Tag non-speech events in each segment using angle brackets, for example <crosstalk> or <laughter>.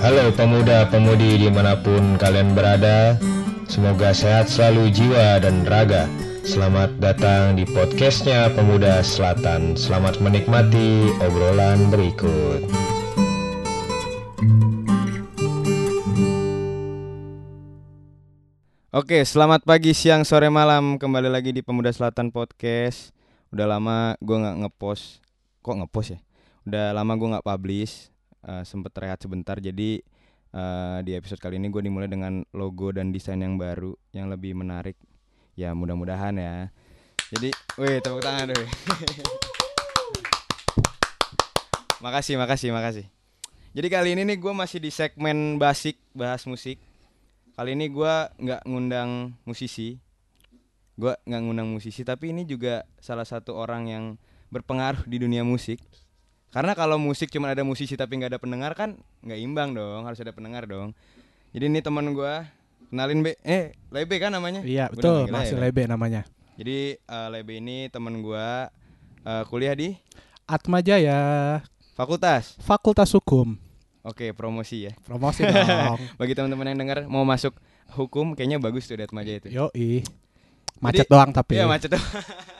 Halo pemuda-pemudi di mana pun kalian berada Semoga sehat selalu jiwa dan raga Selamat datang di podcastnya Pemuda Selatan Selamat menikmati obrolan berikut Oke, selamat pagi, siang, sore, malam. Kembali lagi di Pemuda Selatan Podcast. Udah lama gue nggak ngepost. Kok ngepost ya? Udah lama gue nggak publish. Eh, sempet rehat sebentar. Jadi eh, di episode kali ini gue dimulai dengan logo dan desain yang baru, yang lebih menarik. Ya mudah-mudahan ya. Jadi, wih tepuk tangan dulu. <laughs> makasih, makasih, makasih. Jadi kali ini nih gue masih di segmen basic bahas musik. Kali ini gua nggak ngundang musisi, gua nggak ngundang musisi, tapi ini juga salah satu orang yang berpengaruh di dunia musik. Karena kalau musik cuma ada musisi tapi nggak ada pendengar kan nggak imbang dong, harus ada pendengar dong. Jadi ini teman gua, kenalin Be, eh Lebe kan namanya? Iya Gua betul masih aja. Lebe namanya. Jadi eh, Lebe ini teman gua eh, kuliah di Atma Jaya fakultas. Fakultas Hukum. Oke promosi ya. Promosi <laughs> dong. Bagi teman-teman yang dengar mau masuk hukum kayaknya bagus tuh di Atmaja itu. Yoi. Macet doang tapi. Iya macet tuh. <laughs>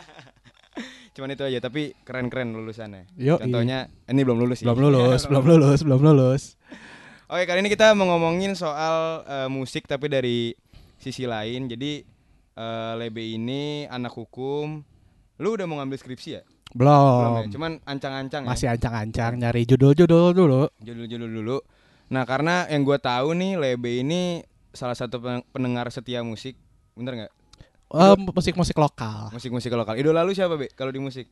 Cuman itu aja tapi keren-keren lulusannya. Yoi. Contohnya ini belum lulus belum <laughs> lulus, belum lulus, belum lulus. Oke, kali ini kita mau ngomongin soal eh, musik tapi dari sisi lain. Jadi eh, Lebe ini anak hukum. Lu udah mau ngambil skripsi ya? Belum. ya? Cuman ancang-ancang ya. Masih ancang-ancang nyari judul-judul dulu. Judul-judul dulu. Nah, karena yang gua tahu nih Lebe ini salah satu pen- pendengar setia musik. Bener nggak? Eh, musik-musik lokal. Musik-musik lokal. Idola lu siapa, Be? Kalau di musik?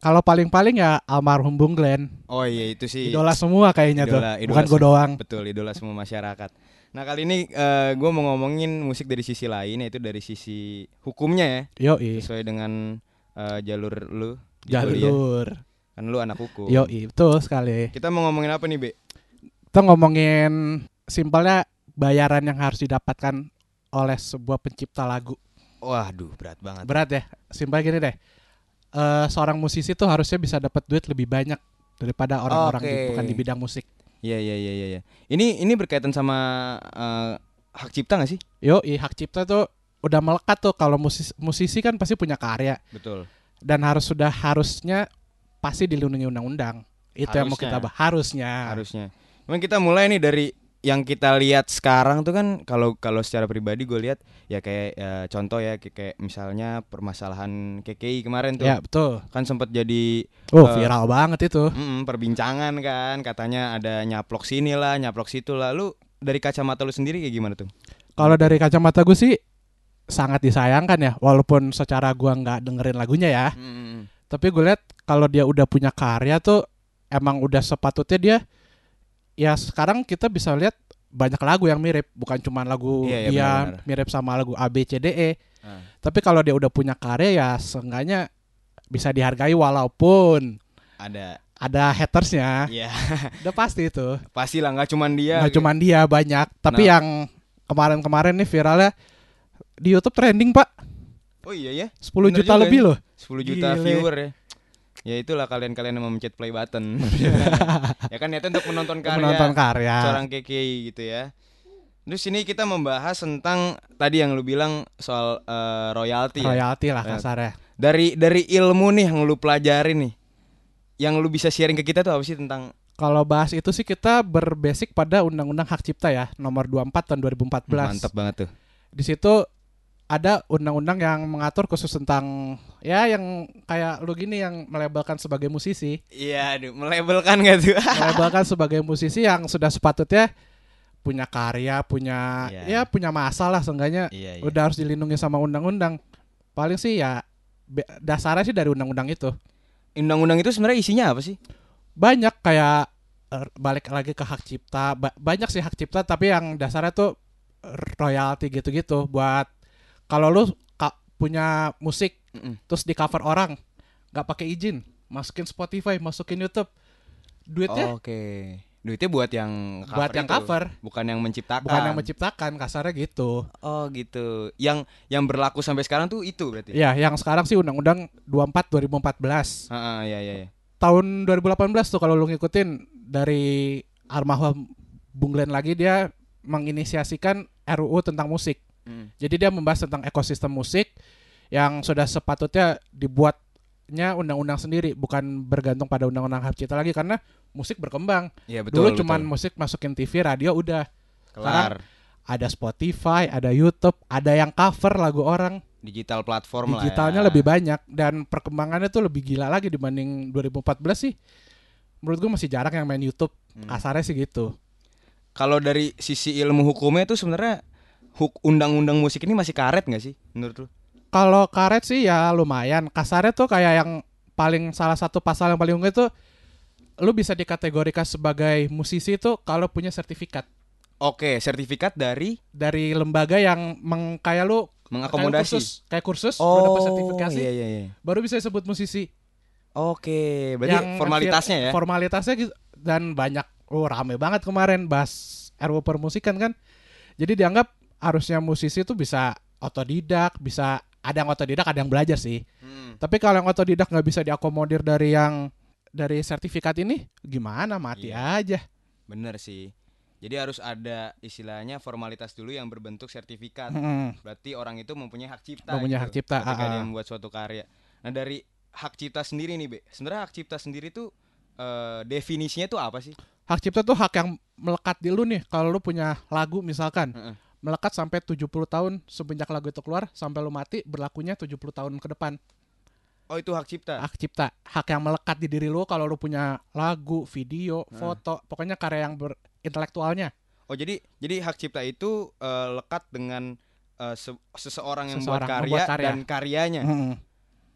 Kalau paling-paling ya almarhum Bung Glenn. Oh iya, itu sih. Idola semua kayaknya tuh. Idola- idola Bukan gue doang. Betul, idola semua masyarakat. Nah kali ini gue mau ngomongin musik dari sisi lain yaitu dari sisi hukumnya ya, Yoi. sesuai dengan eh, jalur lu. Jalur. Kan lu anak hukum. Yoi, betul sekali. Kita mau ngomongin apa nih, Be? Kita ngomongin simpelnya bayaran yang harus didapatkan oleh sebuah pencipta lagu. Waduh, berat banget. berat ya simpel gini deh Eh seorang musisi tuh harusnya bisa dapat duit lebih banyak daripada orang-orang di, Oke. bukan di bidang musik Iya, iya, iya, iya. iya. Ini ini berkaitan sama eh, hak cipta gak sih? yo hak cipta tuh udah melekat tuh kalau musisi, musisi kan pasti punya karya Betul. dan harus sudah harusnya pasti dilindungi undang-undang itu yang mau Harusnya. kita bahas harusnya Harusnya. Cuman kita mulai nih dari yang kita lihat sekarang tuh kan kalau kalau secara pribadi gue lihat ya kayak ya, contoh ya kayak, kayak misalnya permasalahan KKI kemarin tuh. Ya betul. Kan sempat jadi oh Eh, viral banget itu. Mm, perbincangan kan katanya ada nyaplok sini lah nyaplok situ lah lu dari kacamata lu sendiri kayak gimana tuh? Kalau dari kacamata gue sih sangat disayangkan ya walaupun secara gua nggak dengerin lagunya ya. Mm, tapi gue lihat kalau dia udah punya karya tuh emang udah sepatutnya dia ya sekarang kita bisa lihat banyak lagu yang mirip. Bukan cuma lagu Iya, iya, dia benar-benar. mirip sama lagu A B C D E. Ah. tapi kalau dia udah punya karya ya seenggaknya bisa dihargai walaupun ada. ada hatersnya. Ya <laughs> udah pasti itu. Pasti lah nggak cuman dia nggak cuman dia banyak. Tapi Nah. yang kemarin-kemarin nih viralnya di YouTube trending pak. Oh iya ya 10 Bener juta lebih ya. loh. 10 juta Gile. viewer ya ya itulah kalian-kalian yang memencet play button. <laughs> <laughs> Ya kan niatnya untuk menonton karya. Menonton karya. Seorang KKI gitu ya. Terus ini kita membahas tentang tadi yang lu bilang soal eh, royalti ya. royalti lah Ya. kasarnya dari dari ilmu nih yang lu pelajari nih. Yang lu bisa sharing ke kita tuh apa sih tentang? Kalau bahas itu sih kita berbasic pada Undang-Undang Hak Cipta ya, nomor 24 tahun 2014. mantap banget tuh. Di situ ada undang-undang yang mengatur khusus tentang ya yang kayak lu gini yang melabelkan sebagai musisi, iya aduh melabelkan gak tuh <laughs> melabelkan sebagai musisi yang sudah sepatutnya punya karya, punya Iya. ya punya masalah seenggaknya iya iya udah harus dilindungi sama undang-undang. Paling sih ya dasarnya sih dari undang-undang itu. undang-undang itu sebenarnya isinya apa sih banyak kayak er, balik lagi ke hak cipta Ba- banyak sih hak cipta tapi yang dasarnya tuh royalti gitu-gitu buat kalau lu ka- punya musik Mm-mm. terus di cover orang nggak pakai izin masukin Spotify masukin YouTube. Duitnya? Oke. Duitnya buat yang cover buat yang itu, cover. Bukan yang menciptakan. Bukan yang menciptakan kasarnya gitu. Oh gitu. Yang yang berlaku sampai sekarang tuh itu berarti? Ya yang sekarang sih undang-undang 24 2014 Ah, ah, iya iya iya. Tahun 2018 tuh kalau lu ngikutin dari almarhum Bung Glenn lagi dia menginisiasikan RUU tentang musik. Hmm. Jadi dia membahas tentang ekosistem musik yang sudah sepatutnya dibuatnya undang-undang sendiri, bukan bergantung pada undang-undang hak cipta lagi karena musik berkembang. Iya betul. Dulu betul. cuman musik masukin TV, radio udah. kelar Ada Spotify, ada YouTube, ada yang cover lagu orang. digital platform Digitalnya lah ya. lebih banyak dan perkembangannya tuh lebih gila lagi dibanding 2014 sih. Menurut gue masih jarang yang main YouTube. Hmm. Kasarnya sih gitu. Kalau dari sisi ilmu hukumnya tuh sebenarnya huk undang-undang musik ini masih karet nggak sih menurut lu? Kalau karet sih ya lumayan. Kasarnya tuh kayak yang paling salah satu pasal yang paling unggul itu lu bisa dikategorikan sebagai musisi itu kalau punya sertifikat Oke, sertifikat dari dari lembaga yang meng, kayak lu kayak mengakomodasi. kursus, kayak kursus dapat sertifikasi iya iya iya. baru bisa disebut musisi. Oke, berarti formalitasnya ya. Formalitasnya gitu. dan banyak oh rame banget kemarin bahas RUU permusikan kan. Jadi dianggap harusnya musisi itu bisa otodidak, bisa ada yang otodidak, ada yang belajar sih. Hmm. Tapi kalau yang otodidak nggak bisa diakomodir dari yang dari sertifikat ini, gimana mati Iya. aja. Bener sih. Jadi harus ada istilahnya formalitas dulu yang berbentuk sertifikat. Mm-mm. Berarti orang itu mempunyai hak cipta. Mempunyai hak cipta, Ketika ah, dia membuat suatu karya. Nah dari hak cipta sendiri nih, Be. Sebenarnya hak cipta sendiri tuh eh, definisinya tuh apa sih? Hak cipta tuh hak yang melekat di lu nih. Kalau lu punya lagu misalkan, Heeh. Melekat sampai 70 tahun semenjak lagu itu keluar sampai lu mati berlakunya 70 tahun ke depan. Oh itu hak cipta. Hak cipta, hak yang melekat di diri lu kalau lu punya lagu, video, Heeh. foto, pokoknya karya yang berintelektualnya. Oh jadi jadi hak cipta itu eh, lekat dengan se- seseorang yang Seseorang membuat karya, membuat karya. dan karyanya. Mm-mm.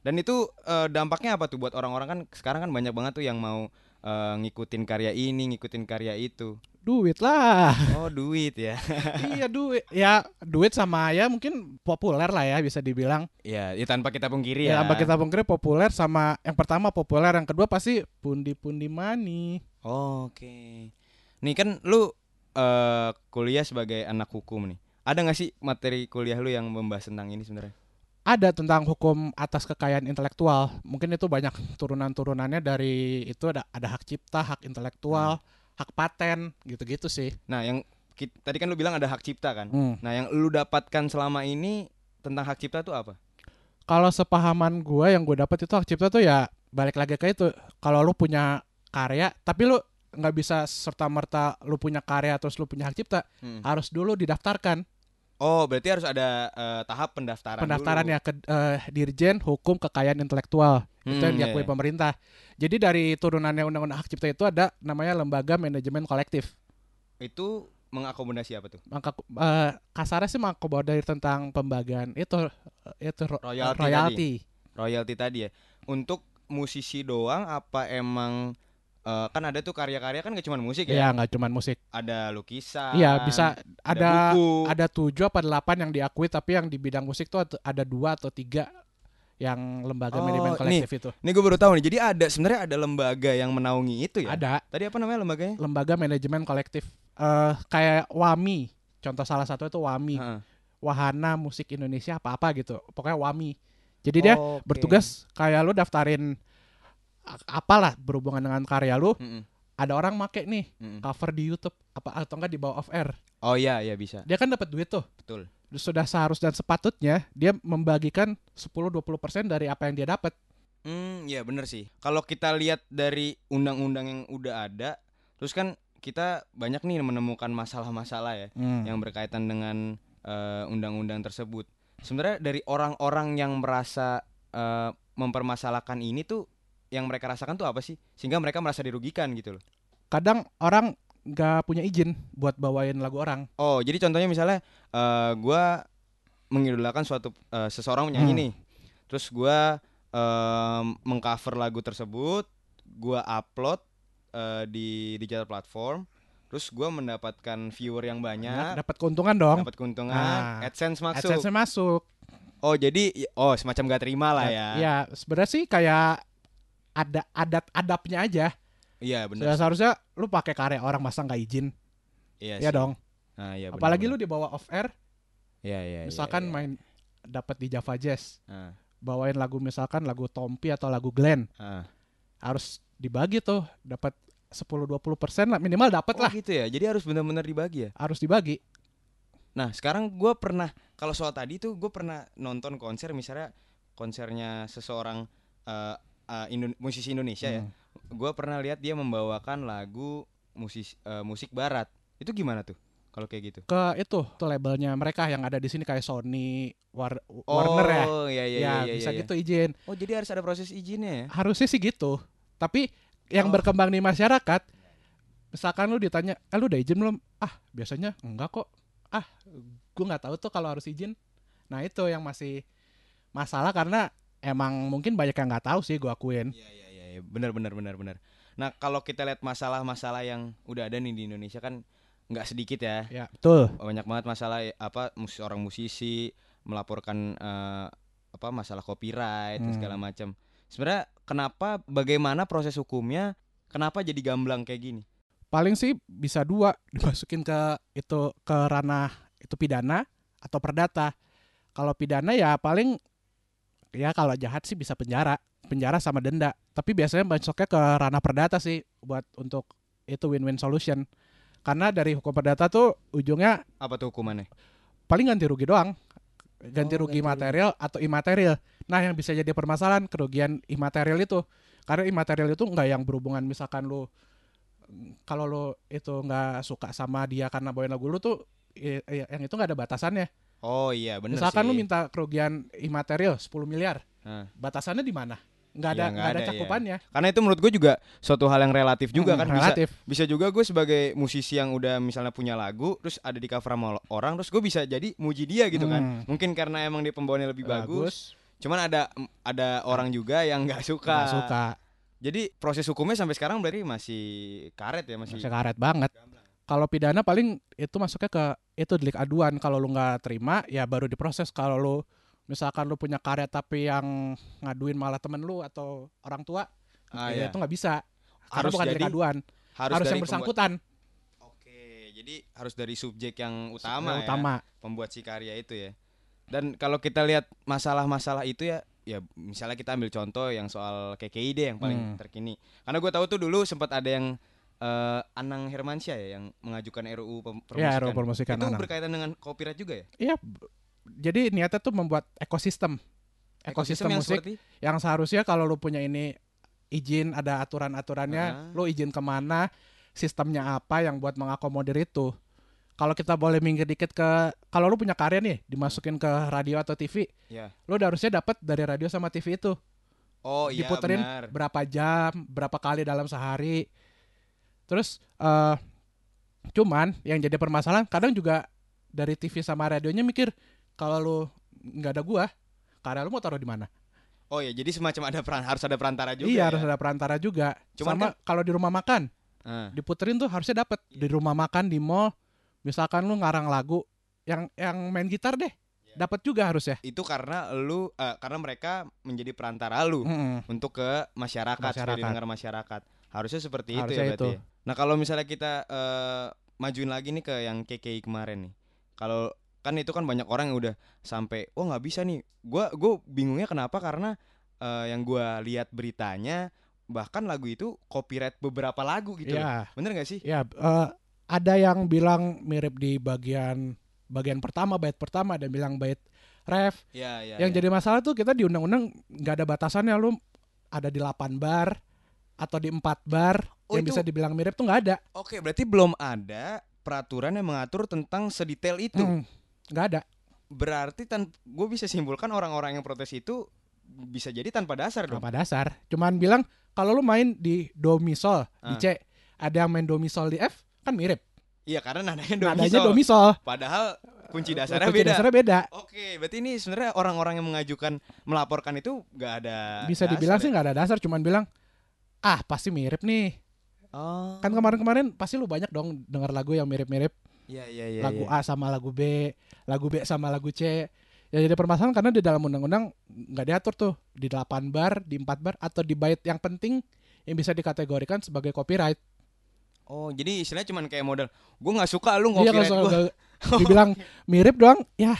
Dan itu eh, dampaknya apa tuh buat orang-orang kan sekarang kan banyak banget tuh yang mau eh, ngikutin karya ini, ngikutin karya itu. Duit lah. Oh duit ya. <laughs> iya duit. Ya duit sama ya mungkin populer lah ya bisa dibilang. ya, ya tanpa kita pungkiri Ya, ya. tanpa kita pungkiri populer sama yang pertama populer, yang kedua pasti pundi-pundi money. Oke. Nih kan lu eh, kuliah sebagai anak hukum nih. Ada nggak sih materi kuliah lu yang membahas tentang ini sebenarnya? Ada tentang hukum atas kekayaan intelektual. Mungkin itu banyak turunan-turunannya dari itu ada ada hak cipta, hak intelektual, hak paten, gitu-gitu sih. Nah, yang ki- tadi kan lu bilang ada hak cipta kan? Hmm. Nah, yang lu dapatkan selama ini tentang hak cipta tuh apa? Kalau sepahaman gua yang gue dapat itu hak cipta tuh ya balik lagi ke itu. Kalau lu punya karya, tapi lu nggak bisa serta merta lu punya karya terus lu punya hak cipta, Hmm. harus dulu didaftarkan. Oh, berarti harus ada eh, tahap pendaftaran. pendaftarannya dulu. ke eh, Dirjen Hukum Kekayaan Intelektual itu yang Hmm, iya, diakui iya. pemerintah. Jadi dari turunannya Undang-Undang Hak Cipta itu ada namanya Lembaga Manajemen Kolektif. Itu mengakomodasi apa tuh? Maka eh, kasarnya sih mengakomodir tentang pembagian itu itu ro- Royalti royalti. Royalti tadi ya. Untuk musisi doang apa emang eh, kan ada tuh karya-karya kan gak cuma musik Iya, ya? nggak cuma musik. Ada lukisan. Iya, bisa ada buku. ada tujuh apa delapan yang diakui tapi yang di bidang musik tuh ada- ada dua atau tiga yang lembaga Oh, manajemen nih. kolektif itu. Ini gue baru tahu nih. Jadi ada sebenarnya ada lembaga yang menaungi itu ya? Ada Tadi apa namanya lembaganya? lembaga manajemen kolektif eh kayak WAMI. Contoh salah satu itu WAMI. Heeh. Wahana Musik Indonesia apa-apa gitu. Pokoknya WAMI. Jadi dia Oke. bertugas kayak lu daftarin apalah berhubungan dengan karya lu, Mm-mm, ada orang make nih mm-mm. cover di YouTube apa atau enggak di bawah off air. Oh iya, iya bisa. Dia kan dapat duit tuh. Betul. Sudah seharus dan sepatutnya dia membagikan 10-20% dari apa yang dia dapat. Hmm, ya bener sih. Kalau kita lihat dari undang-undang yang udah ada, terus kan kita banyak nih menemukan masalah-masalah ya yang berkaitan dengan eh, undang-undang tersebut. Sebenarnya dari orang-orang yang merasa eh, mempermasalahkan ini tuh yang mereka rasakan tuh apa sih? Sehingga mereka merasa dirugikan gitu loh. Kadang orang nggak punya izin buat bawain lagu orang. Oh, jadi contohnya misalnya eh gua mengidolakan suatu eh, seseorang penyanyi Hmm. nih. Terus gua em, mengcover lagu tersebut, gua upload eh, di digital platform. Terus gua mendapatkan viewer yang banyak, dapat keuntungan dong. dapat keuntungan, Nah, AdSense masuk. AdSense masuk. Oh, jadi oh semacam gak terima lah ya. Ya, sebenarnya sih kayak ada adat-adapnya aja. Iya, benar. Seharusnya lu pakai karya orang masa nggak izin. Iya ya dong. Nah, iya benar, Apalagi benar. lu dibawa off air, Iya, iya, iya, misalkan iya. main dapat di Java Jazz, Ah, bawain lagu misalkan lagu Tompi atau lagu Glenn, ah. harus dibagi tuh dapat 10-20% lah minimal dapat Oh lah gitu ya. Jadi harus benar-benar dibagi ya. harus dibagi. Nah sekarang gue pernah kalau soal tadi tuh gue pernah nonton konser misalnya konsernya seseorang eh, eh, Indo- musisi Indonesia ya. Hmm. Gue pernah lihat dia membawakan lagu musis eh, musik barat. Itu gimana tuh kalau kayak gitu? Ke itu tuh labelnya mereka yang ada di sini kayak Sony, War- Warner ya. Oh iya iya ya, iya. bisa iya. gitu izin. Oh jadi harus ada proses izinnya ya? Harusnya sih gitu. Tapi yang Oh. berkembang di masyarakat misalkan lu ditanya, "Eh lu udah izin belum?" Ah, biasanya enggak kok. Ah, gua nggak tahu tuh kalau harus izin. Nah, itu yang masih masalah karena emang mungkin banyak yang nggak tahu sih gua akuin. Iya iya iya iya. benar benar benar benar. Nah kalau kita lihat masalah-masalah yang udah ada nih di Indonesia kan nggak sedikit ya. Ya, betul. banyak banget masalah ya, apa seorang musisi melaporkan eh, apa masalah copyright dan Hmm. segala macam. Sebenarnya kenapa bagaimana proses hukumnya? Kenapa jadi gamblang kayak gini? Paling sih bisa dua <laughs> dimasukin ke itu ke ranah itu pidana atau perdata. Kalau pidana ya paling ya kalau jahat sih bisa penjara, penjara sama denda. Tapi biasanya masuknya ke ranah perdata sih buat untuk itu win-win solution. Karena dari hukum perdata tuh ujungnya Apa tuh hukumannya? paling ganti rugi doang. Ganti Oh, rugi ganti rugi. material atau imaterial. Nah, yang bisa jadi permasalahan kerugian imaterial itu. Karena imaterial itu nggak yang berhubungan misalkan lu kalau lu itu nggak suka sama dia karena bawain lagu lu tuh i- i- yang itu nggak ada batasannya. Oh iya bener misalkan sih. lu minta kerugian imaterial 10 miliar. Nah. Batasannya di mana? Nggak ada nggak nggak ada ada, iya. cakupannya. Karena itu menurut gue juga suatu hal yang relatif juga Hmm, kan bisa relatif. bisa juga gue sebagai musisi yang udah misalnya punya lagu terus ada di cover sama orang terus gue bisa jadi muji dia gitu kan. Hmm. Mungkin karena emang dia pembawaannya lebih bagus. Cuman ada ada orang juga yang nggak suka. Nggak suka. Jadi proses hukumnya sampai sekarang berarti masih karet ya masih. Masih karet banget. Kalau pidana paling itu masuknya ke itu delik aduan. Kalau lu nggak terima ya baru diproses. Kalau lu misalkan lu punya karya tapi yang ngaduin malah temen lu atau orang tua, Ah, ya iya. itu nggak bisa. Karena Harus bukan delik jadi- aduan. Harus, dari yang pembuat- bersangkutan. Oke, jadi harus dari subjek yang utama Yang ya. utama. Pembuat si karya itu ya. Dan kalau kita lihat masalah-masalah itu ya ya misalnya kita ambil contoh yang soal KKI deh yang paling Hmm. terkini. Karena gue tahu tuh dulu sempat ada yang eh, Anang Hermansyah ya yang mengajukan RUU pem- Ya. RUU Itu Anang. berkaitan dengan copyright juga ya? Iya. Jadi niatnya tuh membuat ekosistem. Ekosistem, yang musik seperti yang seharusnya kalau lu punya ini izin ada aturan-aturannya, Ah. lu izin ke mana, sistemnya apa yang buat mengakomodir itu. Kalau kita boleh minggir dikit ke kalau lu punya karya nih dimasukin ke radio atau TV, ya. lu udah harusnya dapat dari radio sama TV itu. Oh iya Diputerin benar. berapa jam, berapa kali dalam sehari. Terus eh cuman yang jadi permasalahan kadang juga dari TV sama radionya mikir kalau lu nggak ada gua, karya lu mau taruh di mana? Oh ya, jadi semacam ada peran harus ada perantara juga. iya ya? harus ada perantara juga. Cuman Sama kalau di rumah makan, Ah. diputerin tuh harusnya dapat di rumah makan di mall. Misalkan lu ngarang lagu yang yang main gitar deh, Iya. dapat juga harusnya. Itu karena lu eh, karena mereka menjadi perantara lu Mm-mm. untuk ke masyarakat, Masyarakat. didengar masyarakat. Harusnya seperti itu Harusnya ya berarti. itu. ya? Nah, kalau misalnya kita eh, majuin lagi nih ke yang KKI kemarin nih. Kalau kan itu kan banyak orang yang udah sampai oh nggak bisa nih. Gua gue bingungnya kenapa karena eh, yang gua lihat beritanya bahkan lagu itu copyright beberapa lagu gitu. Iya, Bener gak sih? ya eh, ada yang bilang mirip di bagian bagian pertama bait pertama ada yang bilang bait ref. Iya, iya. yang iya. jadi masalah tuh kita di undang-undang nggak ada batasannya lu ada di 8 bar atau di 4 bar Oh, yang itu- bisa dibilang mirip tuh nggak ada. Oke, berarti belum ada peraturan yang mengatur tentang sedetail itu. Mm, nggak ada. Berarti tan gue bisa simpulkan orang-orang yang protes itu bisa jadi tanpa dasar dong. Tanpa dasar. Cuman bilang kalau lu main di do mi sol di Ah. C, ada yang main do mi sol di F kan mirip. Iya, karena nadanya do mi Nadanya sol. do mi sol. Padahal kunci dasarnya Kunci beda. dasarnya beda. Oke, berarti ini sebenarnya orang-orang yang mengajukan melaporkan itu nggak ada. Bisa dasar dibilang ya? sih nggak ada dasar, cuman bilang ah pasti mirip nih. Oh. Kan kemarin-kemarin pasti lu banyak dong dengar lagu yang mirip-mirip. Iya, iya, iya. lagu iya. A sama lagu B, lagu B sama lagu C. Ya jadi permasalahan karena di dalam undang-undang nggak diatur tuh di 8 bar, di 4 bar atau di bait yang penting yang bisa dikategorikan sebagai copyright. Oh, jadi istilahnya cuman kayak model gue nggak suka lu Iya copyright gua. soal- <laughs> dibilang mirip doang, ya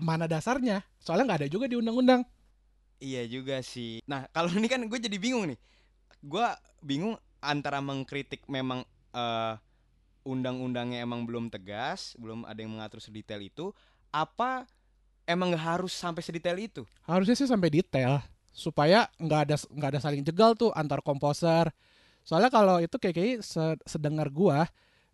mana dasarnya? Soalnya nggak ada juga di undang-undang. Iya juga sih. Nah, kalau ini kan gue jadi bingung nih. Gue bingung antara mengkritik memang eh, undang-undangnya emang belum tegas, belum ada yang mengatur sedetail itu, apa emang nggak harus sampai sedetail itu? Harusnya sih sampai detail supaya nggak ada nggak ada saling jegal tuh antar komposer. Soalnya kalau itu kayak kayak se- sedengar gua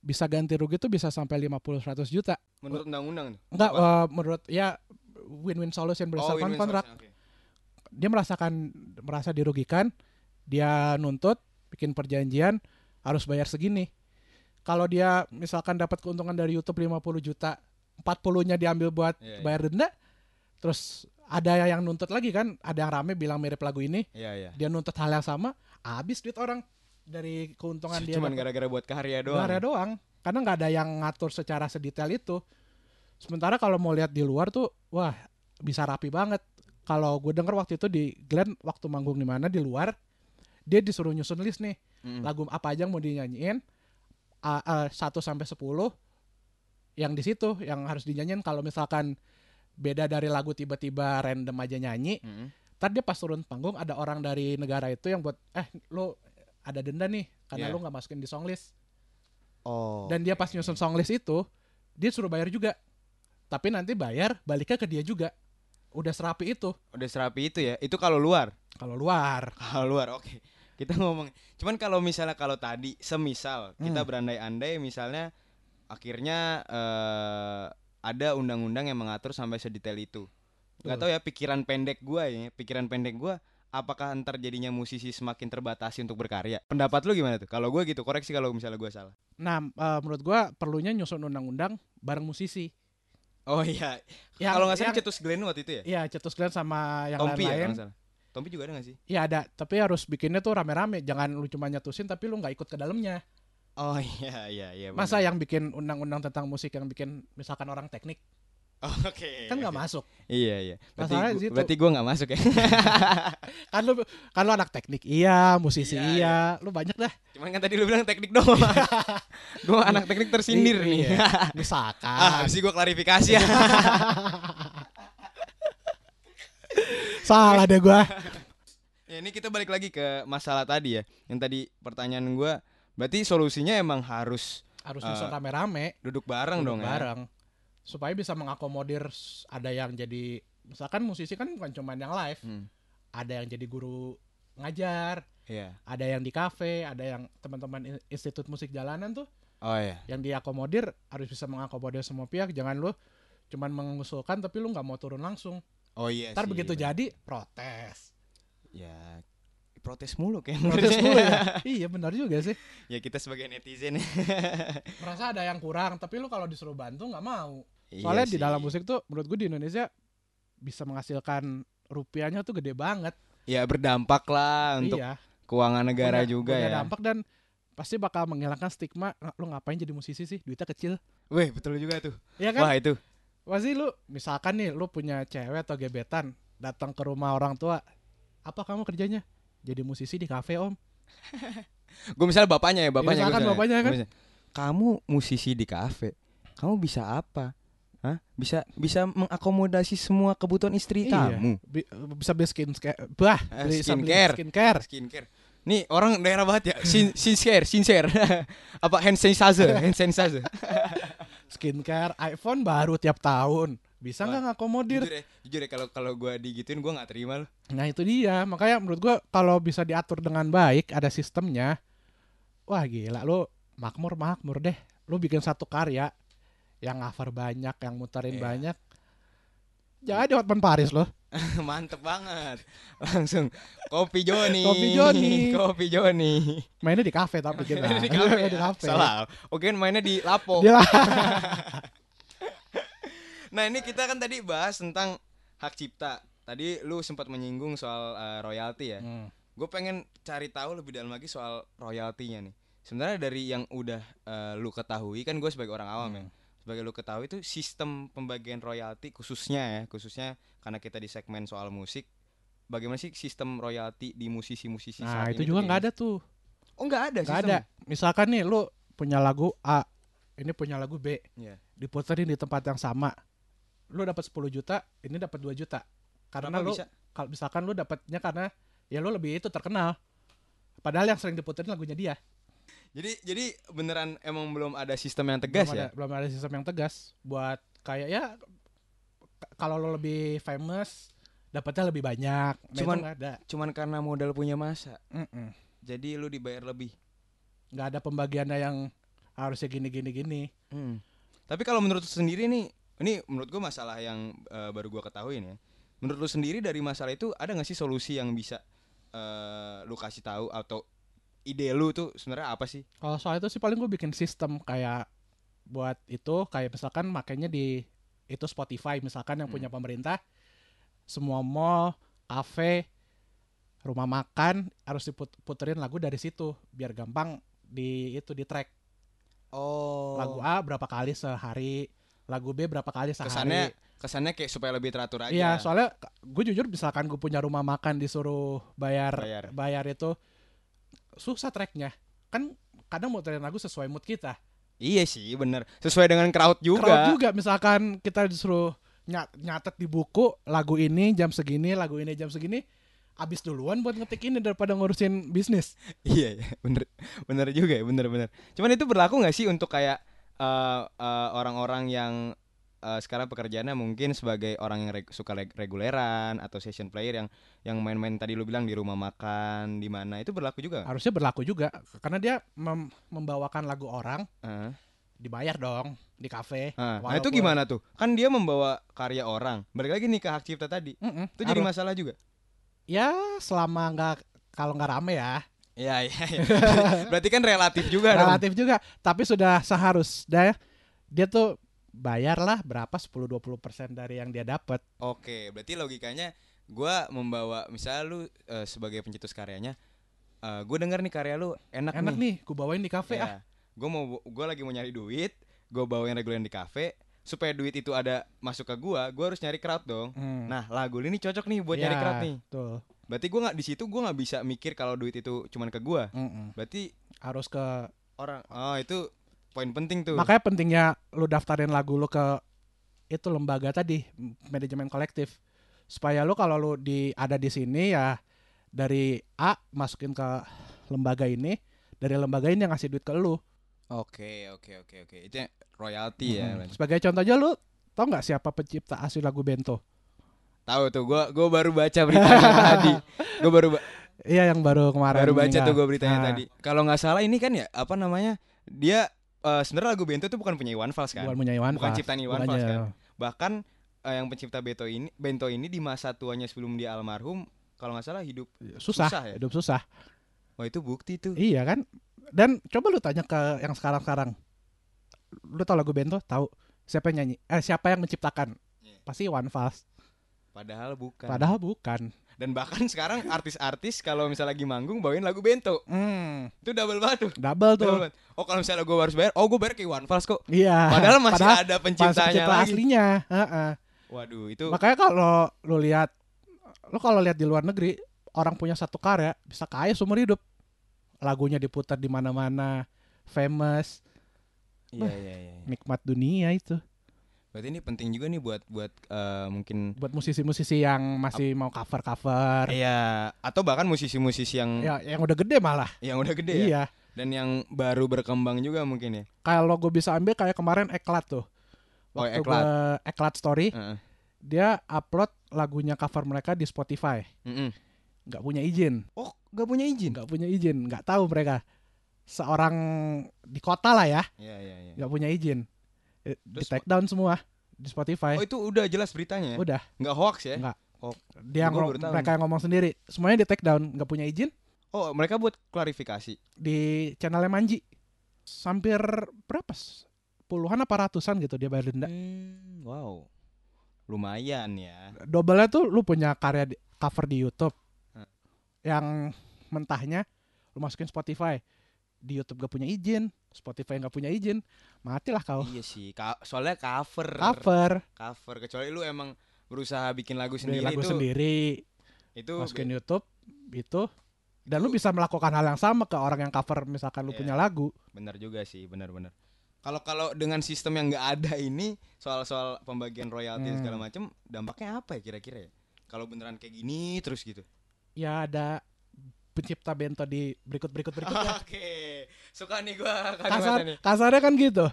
bisa ganti rugi tuh bisa sampai 50 100 juta. Menurut undang-undang? Enggak Apa? eh, menurut ya win-win solution Oh, berdasarkan win-win kontrak. solution, oke. Dia merasakan merasa dirugikan, dia nuntut bikin perjanjian harus bayar segini. Kalau dia misalkan dapat keuntungan dari YouTube 50 juta, 40-nya diambil buat Iya, iya. bayar denda, terus ada yang nuntut lagi kan, ada yang rame bilang mirip lagu ini, Iya, iya. dia nuntut hal yang sama, habis duit orang dari keuntungan dia Cuman gara-gara buat karya doang. Karya doang. Karena nggak ada yang ngatur secara sedetail itu. Sementara kalau mau lihat di luar tuh, wah bisa rapi banget. Kalau gue denger waktu itu di Glenn waktu manggung di mana di luar, dia disuruh nyusun list nih Mm. lagu apa aja yang mau dinyanyiin, 1 sampai 10 yang di situ yang harus dinyanyiin kalau misalkan beda dari lagu tiba-tiba random aja nyanyi, Mm. Ntar dia pas turun panggung ada orang dari negara itu yang buat eh lo ada denda nih karena Iya. lo nggak masukin di songlist Oh. dan dia pas nyusun songlist itu dia suruh bayar juga tapi nanti bayar baliknya ke dia juga udah serapi itu udah serapi itu ya. Itu kalau luar. kalau luar Kalau luar, oke. Kita ngomong. Cuman kalau misalnya kalau tadi, semisal kita Hmm. berandai-andai, misalnya akhirnya eh, ada undang-undang yang mengatur sampai sedetail itu. Gak Betul. tahu ya pikiran pendek gua ya, pikiran pendek gua apakah ntar jadinya musisi semakin terbatasi untuk berkarya? Pendapat lu gimana tuh? Kalau gua gitu, koreksi kalau misalnya gua salah. nah eh, menurut gua perlunya nyusun undang-undang bareng musisi Oh iya. Kalau nggak salah Cetus Glenn waktu itu ya? Iya Cetus Glenn sama yang Tompi ya Tompi juga ada gak sih? Iya ada tapi harus bikinnya tuh rame-rame jangan lu cuma nyatusin tapi lu nggak ikut ke dalamnya Oh <laughs> iya iya iya. masa yang bikin undang-undang tentang musik yang bikin misalkan orang teknik Oh, <laughs> Oke. kan nggak oke. masuk Iya iya. Berarti, Masalahnya gua, berarti gua nggak masuk ya. <laughs> kan lu kan lu anak teknik iya musisi Iya, iya, lu banyak dah Cuman kan tadi lu bilang teknik doang. gua anak teknik tersindir nih. Iya, ah, misalkan habis ini gua klarifikasi ya. Salah deh gua ya. Ini kita balik lagi ke masalah tadi ya. Yang tadi pertanyaan gua, berarti solusinya emang harus harus nyusun rame-rame duduk bareng duduk dong ya. bareng supaya bisa mengakomodir ada yang jadi misalkan musisi kan bukan cuma yang live Hmm. ada yang jadi guru ngajar Iya. ada yang di kafe ada yang teman-teman in- institut musik jalanan tuh Oh iya. yang diakomodir harus bisa mengakomodir semua pihak jangan lu cuman mengusulkan tapi lu nggak mau turun langsung Oh iya ntar sih, begitu bener. jadi protes. Ya protes mulu kayak protes mulu ya? <laughs> Iya benar juga sih. Ya kita sebagai netizen. <laughs> Merasa ada yang kurang tapi lu kalau disuruh bantu nggak mau. Iya soalnya di sih. dalam musik tuh menurut gue di Indonesia bisa menghasilkan rupiahnya tuh gede banget. Ya berdampak lah untuk iya. keuangan negara punya- juga punya ya. dampak dan pasti bakal menghilangkan stigma "Nah, lu ngapain jadi musisi sih? Duitnya kecil. Weh, betul juga tuh. ya kan? Wah, itu. Pasti lu misalkan nih lu punya cewek atau gebetan datang ke rumah orang tua apa kamu kerjanya jadi musisi di kafe om <laughs> Gue misalnya bapaknya ya, bapaknya. misalkan gua misalnya. bapaknya kan. Misalnya, Kamu musisi di kafe. Kamu bisa apa? Hah? Bisa bisa mengakomodasi semua kebutuhan istri Iya. kamu. Bi- bisa beli skincare bah Eh, beli skincare. skincare Skincare. Nih orang daerah banget ya. Sin sincere, sincere. <laughs> apa hand sanitizer, <laughs> hand sanitizer. Skincare iPhone baru tiap tahun bisa nggak ngakomodir jujur ya, jujur ya kalau kalau gua digituin gua nggak terima loh. Nah itu dia, makanya menurut gua kalau bisa diatur dengan baik, ada sistemnya, wah gila lu makmur makmur deh. Lu bikin satu karya yang cover banyak, yang muterin Iya. banyak. Jadi Hotman Paris loh. <laughs> Mantep banget. Langsung kopi Joni. Kopi Joni. <laughs> kopi Joni. Mainnya di kafe tapi kita. di <laughs> kafe. di ya? kafe. Salah. Oke, mainnya di Lapo. Nah, ini kita kan tadi bahas tentang hak cipta. Tadi lu sempat menyinggung soal eh, royalti ya. Hmm. Gue pengen cari tahu lebih dalam lagi soal royaltinya nih. Sebenarnya dari yang udah eh, lu ketahui kan gue sebagai orang awam ya. Sebagai lu ketahui itu sistem pembagian royalti khususnya ya, khususnya karena kita di segmen soal musik. Bagaimana sih sistem royalti di musisi-musisi Nah saat itu ini juga nggak ada tuh. Oh, nggak ada Nggak ada. Misalkan nih lu punya lagu A, ini punya lagu B, Iya. diputerin di tempat yang sama. Lu dapat 10 juta, ini dapat 2 juta. Karena bisa? kalau misalkan lu dapatnya karena ya lu lebih itu terkenal Padahal yang sering diputerin lagunya dia. Jadi jadi beneran emang belum ada sistem yang tegas belum ya? Ada, belum ada sistem yang tegas buat kayak ya kalau lo lebih famous dapatnya lebih banyak. Nah, Cuman- ada. Cuman karena modal punya masa. Mm-mm. Jadi lu dibayar lebih. nggak ada pembagiannya yang harusnya gini gini gini. Hmm. Tapi kalau menurut sendiri nih, ini menurut gua masalah yang eh, baru gua ketahuin ya. Menurut lu sendiri dari masalah itu ada nggak sih solusi yang bisa eh lu kasih tahu atau ide lu tuh sebenarnya apa sih? Kalau soal itu sih paling gue bikin sistem kayak buat itu kayak misalkan makanya di itu Spotify misalkan yang Hmm. punya pemerintah semua mall, kafe, rumah makan harus diputerin lagu dari situ biar gampang di itu di track Oh. lagu A berapa kali sehari, lagu B berapa kali sehari. kesannya kesannya kayak supaya lebih teratur aja. Iya, soalnya gue jujur misalkan gue punya rumah makan disuruh bayar Bayar. bayar, itu susah tracknya. Kan kadang muterin lagu sesuai mood kita. Iya sih, bener. Sesuai dengan crowd juga. Crowd juga misalkan kita disuruh ny- nyatet di buku lagu ini jam segini, lagu ini jam segini, abis duluan buat ngetik ini daripada ngurusin bisnis. <laughs> Iya, iya, bener, bener juga ya, bener, bener. Cuman itu berlaku nggak sih untuk kayak eh, eh, orang-orang yang eh, sekarang pekerjaannya mungkin sebagai orang yang reg- suka reg- reguleran atau session player yang yang main-main tadi lu bilang di rumah makan di mana itu berlaku juga? Harusnya berlaku juga karena dia mem- membawakan lagu orang Heeh. dibayar dong di kafe. Nah, nah, itu gimana tuh? Kan dia membawa karya orang. Balik lagi nih ke hak cipta tadi. Mm-mm, Itu jadi masalah juga. ya selama nggak kalau nggak rame ya Iya, iya, iya. <laughs> Berarti kan relatif juga dong. relatif juga tapi sudah seharusnya dia tuh bayarlah berapa 10-20% dari yang dia dapat Oke, berarti logikanya gua membawa misalnya lu eh, sebagai pencetus karyanya, eh gue denger nih karya lu enak, enak nih. nih gue bawain di kafe ah Gue mau gue lagi mau nyari duit, gue bawain reguler di kafe supaya duit itu ada masuk ke gua, gua harus nyari crowd dong. Hmm. Nah, lagu ini cocok nih buat nyari Ya, crowd nih. tuh Berarti gua nggak di situ gua nggak bisa mikir kalau duit itu cuman ke gua. Mm-mm. Berarti harus ke orang oh itu poin penting tuh. makanya pentingnya lu daftarin lagu lu ke itu lembaga tadi manajemen kolektif supaya lu kalau lu di ada di sini ya dari A masukin ke lembaga ini dari lembaga ini yang ngasih duit ke lu Oke, oke, oke, oke. Itu royalti ya. Mm-mm. sebagai contoh aja lu tau nggak siapa pencipta asli lagu Bento Tahu tuh, gua gua baru baca beritanya <laughs> tadi. Gua baru ba- iya yang baru kemarin baru baca meninggal. tuh gua beritanya Nah, tadi. Kalau nggak salah ini kan ya apa namanya? Dia eh, sebenarnya lagu Bento itu bukan punya Iwan Fals kan? bukan punya Iwan Bukan Fals. ciptaan Iwan Fals kan? Bahkan eh, yang pencipta Bento ini Bento ini di masa tuanya sebelum dia almarhum kalau nggak salah hidup susah, Susah ya? hidup susah Wah itu bukti tuh. iya kan dan coba lu tanya ke yang sekarang sekarang lu tau lagu Bento tahu siapa yang nyanyi eh siapa yang menciptakan Iya. pasti Iwan Fals Padahal bukan. padahal bukan Dan bahkan sekarang artis-artis kalau misalnya lagi manggung bawain lagu Bento. hmm, Itu double banget tuh. double tuh Double banget. Oh kalau misalnya gue harus bayar, oh gue bayar ke Iwan Fals kok. iya Padahal masih ada pas penciptanya pencipta lagi. aslinya heeh. Waduh itu makanya kalau lu lihat lu kalau lihat di luar negeri orang punya satu karya bisa kaya seumur hidup lagunya diputar di mana-mana famous Iya iya iya. nikmat dunia itu Berarti ini penting juga nih buat buat eh, mungkin buat musisi-musisi yang masih mau cover-cover Iya, atau bahkan musisi-musisi yang ya yang udah gede malah yang udah gede ya iya dan yang baru berkembang juga mungkin ya. kalau gue bisa ambil kayak kemarin Eklat tuh Oh, waktu Eklat. gua Eklat story Heeh. dia upload lagunya cover mereka di Spotify Mm-mm. nggak punya izin Oh, gak punya izin. nggak punya izin nggak tahu mereka seorang di kota lah ya Iya iya iya. nggak punya izin di take down semua di Spotify Oh, itu udah jelas beritanya. ya? udah Nggak hoax ya? Nggak. Oh, dia Gua ngom- baru tahu mereka yang ngomong sendiri semuanya di take down nggak punya izin oh, mereka buat klarifikasi. di channelnya Manji hampir berapa puluhan apa ratusan gitu dia bayar denda Hmm, wow. Lumayan ya. double tuh lu punya karya di- cover di YouTube Hah. yang mentahnya lu masukin Spotify di YouTube gak punya izin Spotify nggak punya izin matilah kau Iya sih. Ka- soalnya cover. cover Cover. Kecuali lu emang berusaha bikin lagu sendiri lagu itu sendiri itu masukin YouTube itu dan lu bisa melakukan hal yang sama ke orang yang cover misalkan lu Iya. punya lagu benar juga sih benar-benar kalau kalau dengan sistem yang nggak ada ini soal-soal pembagian royalti Hmm. segala macam dampaknya apa ya kira-kira ya kalau beneran kayak gini terus gitu ya ada pencipta bento di berikut berikut berikutnya. <laughs> Oke, suka nih gua Kasar, nih. kasarnya kan gitu.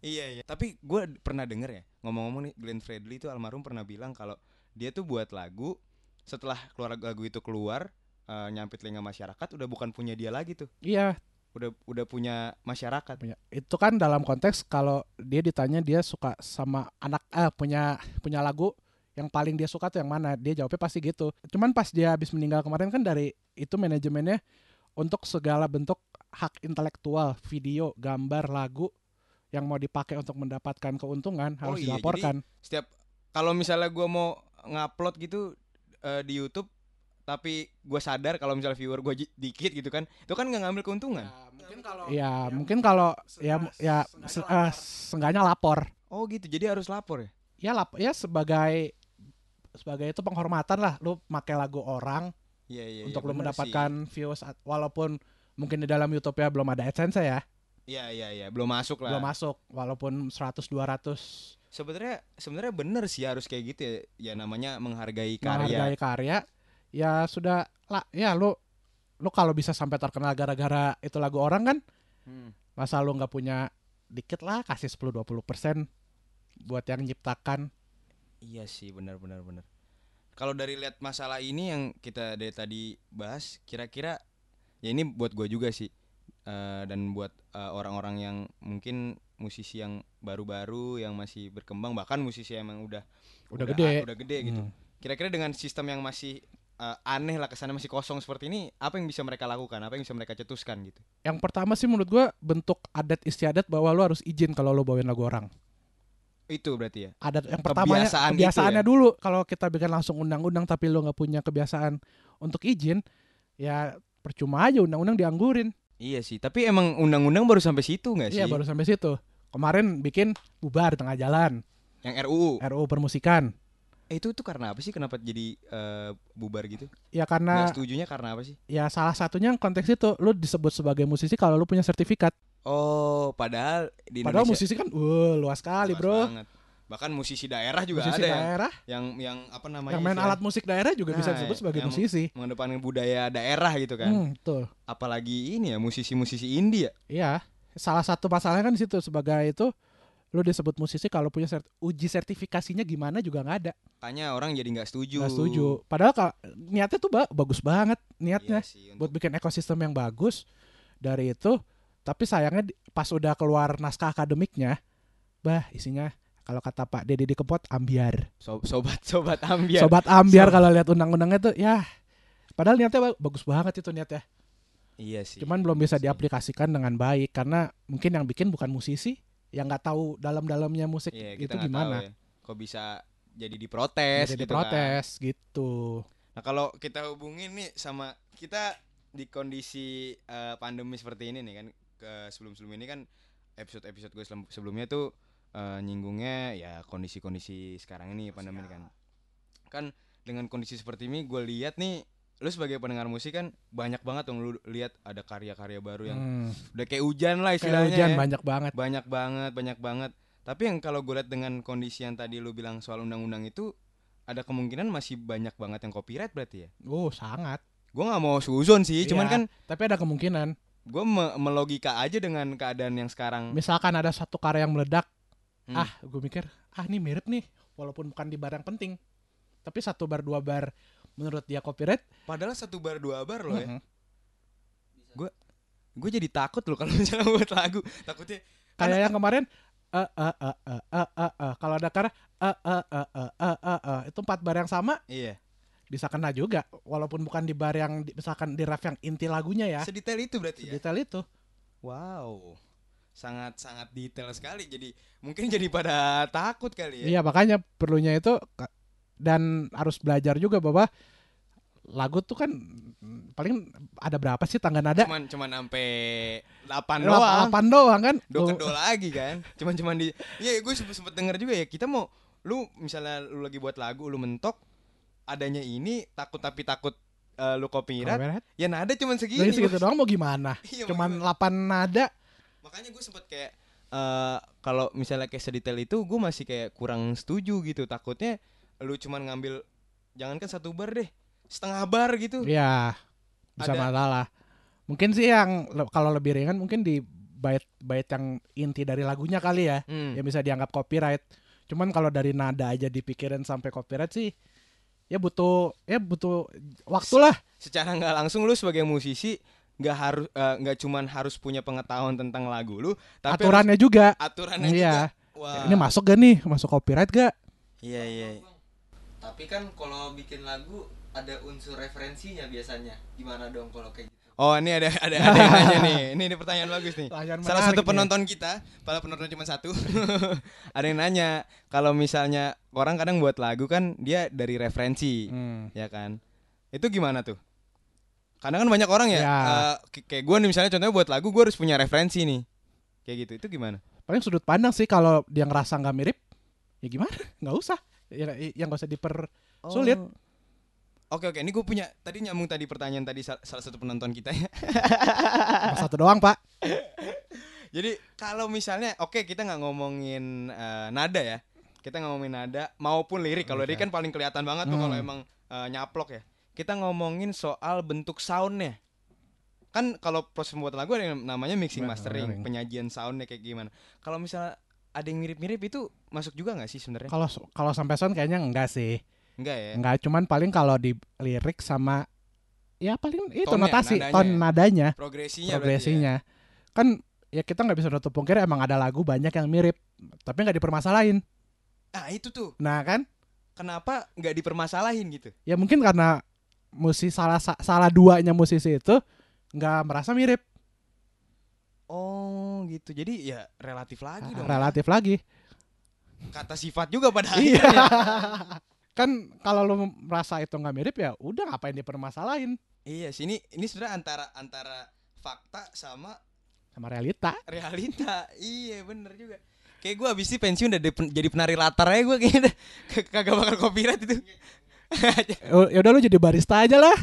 Iya iya. Tapi gue pernah denger ya ngomong-ngomong nih Glenn Fredly itu almarhum pernah bilang kalau dia tuh buat lagu setelah keluar lagu itu keluar eh, nyampe telinga masyarakat udah bukan punya dia lagi tuh. Iya, Udah udah punya masyarakat. punya. Itu kan dalam konteks kalau dia ditanya dia suka sama anak eh punya punya lagu yang paling dia suka tuh yang mana? Dia jawabnya pasti gitu. Cuman pas dia habis meninggal kemarin kan dari itu manajemennya untuk segala bentuk hak intelektual, video, gambar, lagu yang mau dipakai untuk mendapatkan keuntungan Oh harus iya, dilaporkan. Setiap kalau misalnya gua mau ngupload gitu eh, di YouTube tapi gue sadar kalau misalnya viewer gue dikit gitu kan itu kan nggak ngambil keuntungan mungkin kalau ya mungkin kalau ya ya se- eh, seenggaknya lapor. oh gitu jadi harus lapor ya Ya lap ya sebagai sebagai itu penghormatan lah. Lu pakai lagu orang iya iya untuk iya, lu mendapatkan views at- walaupun mungkin di dalam YouTube ya belum ada AdSense ya, sih. iya iya iya belum masuk lah. Belum masuk walaupun 100 200 sebenarnya sebenarnya bener sih harus kayak gitu ya. Ya namanya menghargai karya. Menghargai karya. Ya sudah lah ya lu lu kalau bisa sampai terkenal gara-gara itu lagu orang kan Hmm. masa lu nggak punya dikit lah kasih 10 20% buat yang nyiptakan iya sih benar benar benar. Kalau dari lihat masalah ini yang kita dari tadi bahas kira-kira ya ini buat gue juga sih Eh, dan buat eh, orang-orang yang mungkin musisi yang baru-baru yang masih berkembang bahkan musisi yang emang udah Udah gede. udah gede gitu. Hmm. kira-kira dengan sistem yang masih eh, aneh lah kesannya masih kosong seperti ini apa yang bisa mereka lakukan? Apa yang bisa mereka cetuskan gitu? Yang pertama sih menurut gua bentuk adat istiadat bahwa lu harus izin kalau lu bawain lagu orang itu berarti ya? Adat yang pertamanya Kebiasaan gitu kebiasaannya ya? dulu. Kalau kita bikin langsung undang-undang tapi lu nggak punya kebiasaan untuk izin ya percuma aja undang-undang dianggurin. Iya sih tapi emang undang-undang baru sampai situ nggak sih? iya baru sampai situ. Kemarin bikin bubar di tengah jalan. Yang RUU RUU permusikan. Eh, itu tuh karena apa sih? Kenapa jadi eh, bubar gitu? Ya nggak karena setujunya karena apa sih? ya salah satunya konteks itu. Lu disebut sebagai musisi kalau lu punya sertifikat oh padahal di padahal Indonesia musisi kan wah luas sekali luas bro banget. bahkan musisi daerah juga musisi ada ya daerah yang yang apa namanya yang main alat musik daerah juga bisa Nah, disebut sebagai yang musisi mengedepankan budaya daerah gitu kan hmm, betul apalagi ini ya musisi-musisi indie ya Iya, salah satu masalahnya kan di situ sebagai itu lu disebut musisi kalau punya sert- uji sertifikasinya gimana juga nggak ada. makanya orang jadi nggak setuju Nggak setuju. Padahal ka- niatnya tuh ba- bagus banget niatnya Iya sih, buat bikin ekosistem yang bagus dari itu. Tapi sayangnya pas udah keluar naskah akademiknya, bah isinya kalau kata Pak Deddy di Kepot ambiar. so- sobat sobat ambiar Sobat ambiar kalau lihat undang-undangnya tuh ya padahal niatnya ba- bagus banget itu niatnya. iya sih Cuman belum bisa Iya sih. diaplikasikan dengan baik karena mungkin yang bikin bukan musisi, yang nggak tahu dalam-dalamnya musik Iya, itu gimana. ya. kok bisa jadi diprotes Jadi gitu kan. protes gitu. Nah kalau kita hubungin nih sama kita di kondisi eh, pandemi seperti ini nih kan ke sebelum-sebelum ini kan episode-episode gue sebelumnya tuh eh, nyinggungnya ya kondisi-kondisi sekarang ini pandemi ini kan. Kan dengan kondisi seperti ini gue lihat nih lu sebagai pendengar musik kan banyak banget dong lu lihat ada karya-karya baru yang Hmm. udah kayak hujan lah Kayak istilahnya. hujan ya. banyak banget. Banyak banget, banyak banget. Tapi yang kalau gue lihat dengan kondisi yang tadi lu bilang soal undang-undang itu ada kemungkinan masih banyak banget yang copyright berarti ya. Oh, sangat. Gue nggak mau suzon sih, cuman Iya. kan Tapi ada kemungkinan. Gue melogika aja dengan keadaan yang sekarang. Misalkan ada satu karya yang meledak, Hmm. ah, gue mikir, ah ini mirip nih, walaupun bukan di bar yang penting. Tapi satu bar dua bar menurut dia copyright. Padahal satu bar dua bar loh ya. mhm. Gue jadi takut loh <laughs> kalau misalnya buat lagu. Takutnya Kayak yang kemarin eh eh eh eh eh eh eh. kalau ada karya eh eh eh eh eh eh eh. itu empat bar yang sama iya. Bisa kena juga walaupun bukan di bar yang di- misalkan di ref yang inti lagunya ya. Sedetail itu berarti ya. Detail itu. Wow. Sangat sangat detail sekali. Jadi mungkin jadi pada takut kali ya. Iya makanya perlunya itu dan harus belajar juga bahwa lagu tuh kan paling ada berapa sih tangga nada? Cuman cuman sampai 8 Delapan doang. delapan doang kan? do ke do lagi kan cuman cuman di ya gue sempet sempet denger juga ya kita mau lu misalnya lu lagi buat lagu lu mentok adanya ini takut tapi takut eh, lu copyright Copyright. ya nada cuman segini Dari segitu <laughs> doang mau gimana? <laughs> Iya, Cuman gimana? 8 nada. makanya gue sempet kayak eh kalau misalnya kayak sedetail itu gue masih kayak kurang setuju gitu takutnya lu cuman ngambil jangankan satu bar deh setengah bar gitu Ya, bisa Ada- masalah. Mungkin sih yang kalau lebih ringan mungkin di bait-bait yang inti dari lagunya kali ya, Hmm. yang bisa dianggap copyright. Cuman kalau dari nada aja dipikirin sampai copyright sih ya butuh ya butuh waktu lah. Secara nggak langsung lu sebagai musisi nggak harus eh, nggak cuman harus punya pengetahuan tentang lagu lu, tapi harus Aturannya juga. aturannya Iya. juga. Wah. Ini masuk gak nih? Masuk copyright gak? Iya iya. Tapi kan kalau bikin lagu ada unsur referensinya biasanya. Gimana dong kalau kayak? Oh ini ada ada ada yang nanya nih. <laughs> Ini, ini pertanyaan bagus nih. Pertanyaan Salah satu nih. penonton kita, padahal penonton cuma satu. <laughs> ada yang nanya kalau misalnya orang kadang buat lagu kan dia dari referensi, Hmm. ya kan? Itu gimana tuh? Kadang kan banyak orang ya, Ya. k- kayak gue nih misalnya contohnya buat lagu gue harus punya referensi nih, kayak gitu. Itu gimana? Paling sudut pandang sih kalau dia ngerasa nggak mirip, ya gimana? <laughs> Nggak usah. Ya, yang nggak usah diper Sulit. Oh. Oke oke, ini gue punya tadi nyambung tadi pertanyaan tadi sal- salah satu penonton kita ya. <laughs> Satu doang pak. Jadi kalau misalnya oke kita nggak ngomongin eh, nada ya, kita ngomongin nada maupun lirik. Kalau lirik kan paling kelihatan banget tuh kalau Hmm. emang eh, nyaplok ya. Kita ngomongin soal bentuk soundnya. Kan kalau proses membuat lagu ada yang namanya mixing mastering, bener. penyajian soundnya kayak gimana. Kalau misalnya ada yang mirip-mirip itu masuk juga nggak sih sebenarnya? Kalau kalau sampai sound kayaknya enggak sih. Enggak ya. Enggak, cuman paling kalau di lirik sama ya paling itu Tonnya, notasi, nadanya ton ya? nadanya, Progresinya berarti ya. progresinya. Kan ya kita nggak bisa nutup pungkir emang ada lagu banyak yang mirip, tapi nggak dipermasalahin. Ah itu tuh. Nah kan, Kenapa nggak dipermasalahin gitu? ya mungkin karena musisi salah sa- salah duanya musisi itu nggak merasa mirip, Oh gitu. Jadi ya relatif lagi dong. ya. relatif lagi. Kata sifat juga pada Iya. akhirnya. <laughs> kan kalau lu merasa itu nggak mirip ya udah ngapain dipermasalahin Iya sih ini ini sebenarnya antara antara fakta sama sama realita. realita. <laughs> iya bener juga. Kayak gue abis ini pensiun udah jadi penari latar aja gue kayaknya <laughs> udah kagak bakal copyright itu. <laughs> Ya udah lu jadi barista aja lah.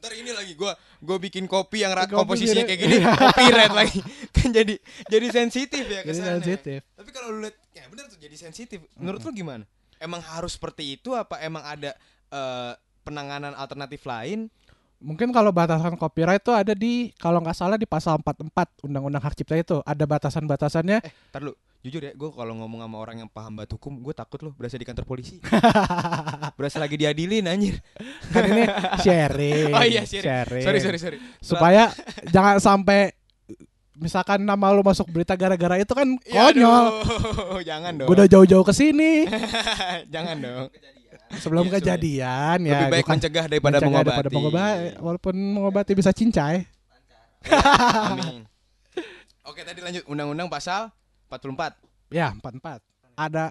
Ntar ini lagi gue gue bikin kopi yang Kopi komposisinya kayak gini copyright lagi kan jadi jadi sensitif ya Jadi kesannya. sensitif. Tapi kalau lu lihat ya bener tuh jadi sensitif. Menurut lu gimana? Emang harus seperti itu apa emang ada eh, penanganan alternatif lain? Mungkin kalau batasan copyright itu ada di kalau nggak salah di pasal 44 Undang-Undang Hak Cipta itu ada batasan-batasannya. Eh, tar lu. Jujur ya, gue kalau ngomong sama orang yang paham banget hukum, gue takut loh berasa di kantor polisi. <laughs> berasa lagi diadilin anjir. kan ini <laughs> sharing. Oh iya, sharing. Sorry, sorry, sorry. Supaya jangan sampai misalkan nama lu masuk berita gara-gara itu kan <laughs> Ya, konyol. aduh, <laughs> jangan dong. Gue udah jauh-jauh ke sini <laughs> jangan dong. sebelum Iya, kejadian ya. Lebih baik bukan mencegah daripada mencegah mengobati. daripada mengobati. Walaupun mengobati bisa cincai. Amin. Oke, tadi lanjut undang-undang pasal 44. Ya, 44. Ada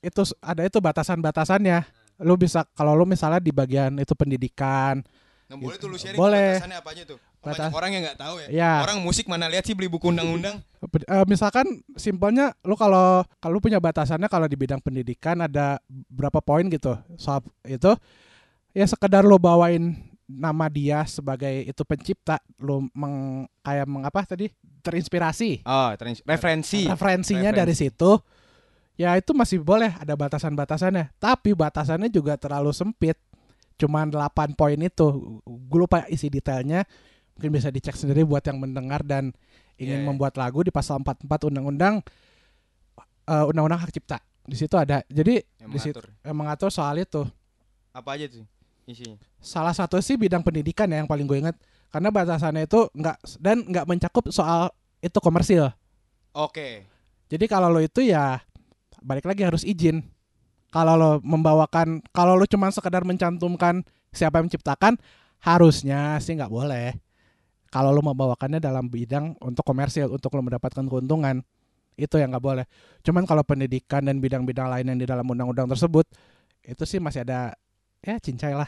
itu ada itu batasan-batasannya. Lu bisa kalau lu misalnya di bagian itu pendidikan, Nah, boleh tuh lu sharing Boleh. batasannya apa aja tuh? Banyak Batas- orang yang nggak tahu ya. Ya. Orang musik mana lihat sih beli buku undang-undang? Eh, misalkan simpelnya lu kalau kalau punya batasannya kalau di bidang pendidikan ada berapa poin gitu soal itu ya sekedar lu bawain nama dia sebagai itu pencipta lu meng, kayak mengapa tadi terinspirasi Oh, terins- referensi. referensinya Referensi. dari situ ya itu masih boleh ada batasan-batasannya tapi batasannya juga terlalu sempit cuman 8 poin itu gue lupa isi detailnya mungkin bisa dicek sendiri buat yang mendengar dan ingin iya. membuat lagu di pasal 44 undang-undang eh, undang-undang hak cipta di situ ada jadi Yang di situ mengatur. eh, mengatur soal itu Apa aja tuh isinya? salah satu sih bidang pendidikan ya yang paling gue ingat karena batasannya itu nggak dan nggak mencakup soal itu komersil Oke. Jadi kalau lo itu ya balik lagi harus izin. Kalau lo membawakan, kalau lo cuma sekedar mencantumkan siapa yang menciptakan, harusnya sih nggak boleh. Kalau lo membawakannya dalam bidang untuk komersil, untuk lo mendapatkan keuntungan, itu yang nggak boleh. Cuman kalau pendidikan dan bidang-bidang lain yang di dalam undang-undang tersebut, itu sih masih ada ya cincai lah,